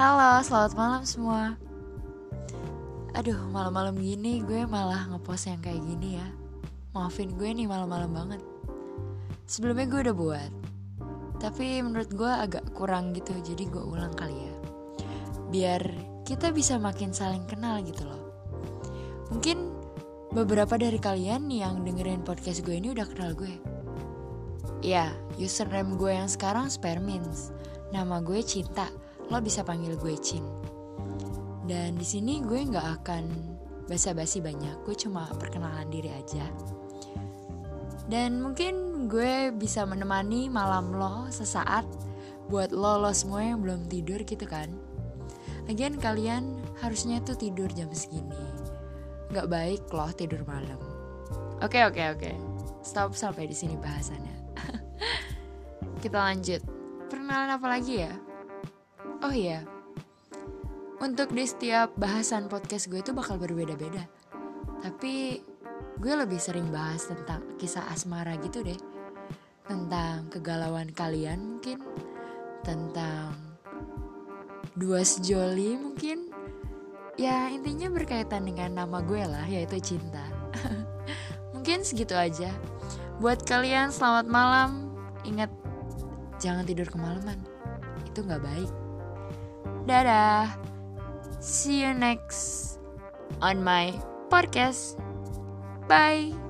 Halo, selamat malam semua. Aduh, malam-malam gini gue malah ngepost yang kayak gini ya. Maafin gue nih malam-malam banget. Sebelumnya gue udah buat, tapi menurut gue agak kurang gitu, jadi gue ulang kali ya. Biar kita bisa makin saling kenal gitu loh. Mungkin beberapa dari kalian yang dengerin podcast gue ini udah kenal gue. Ya, username gue yang sekarang Spermins. Nama gue Cinta, lo bisa panggil gue Cin. Dan di sini gue nggak akan basa-basi banyak, gue cuma perkenalan diri aja. Dan mungkin gue bisa menemani malam lo sesaat buat lo lo semua yang belum tidur gitu kan. Lagian kalian harusnya tuh tidur jam segini. Nggak baik loh tidur malam. Oke oke oke. Stop sampai di sini bahasannya. Kita lanjut perkenalan apa lagi ya? Oh iya, untuk di setiap bahasan podcast gue itu bakal berbeda-beda. Tapi gue lebih sering bahas tentang kisah asmara gitu deh. Tentang kegalauan kalian mungkin. Tentang dua sejoli mungkin. Ya intinya berkaitan dengan nama gue lah yaitu cinta. mungkin segitu aja. Buat kalian selamat malam. Ingat jangan tidur kemalaman. Itu nggak baik. Dadah. See you next on my podcast. Bye.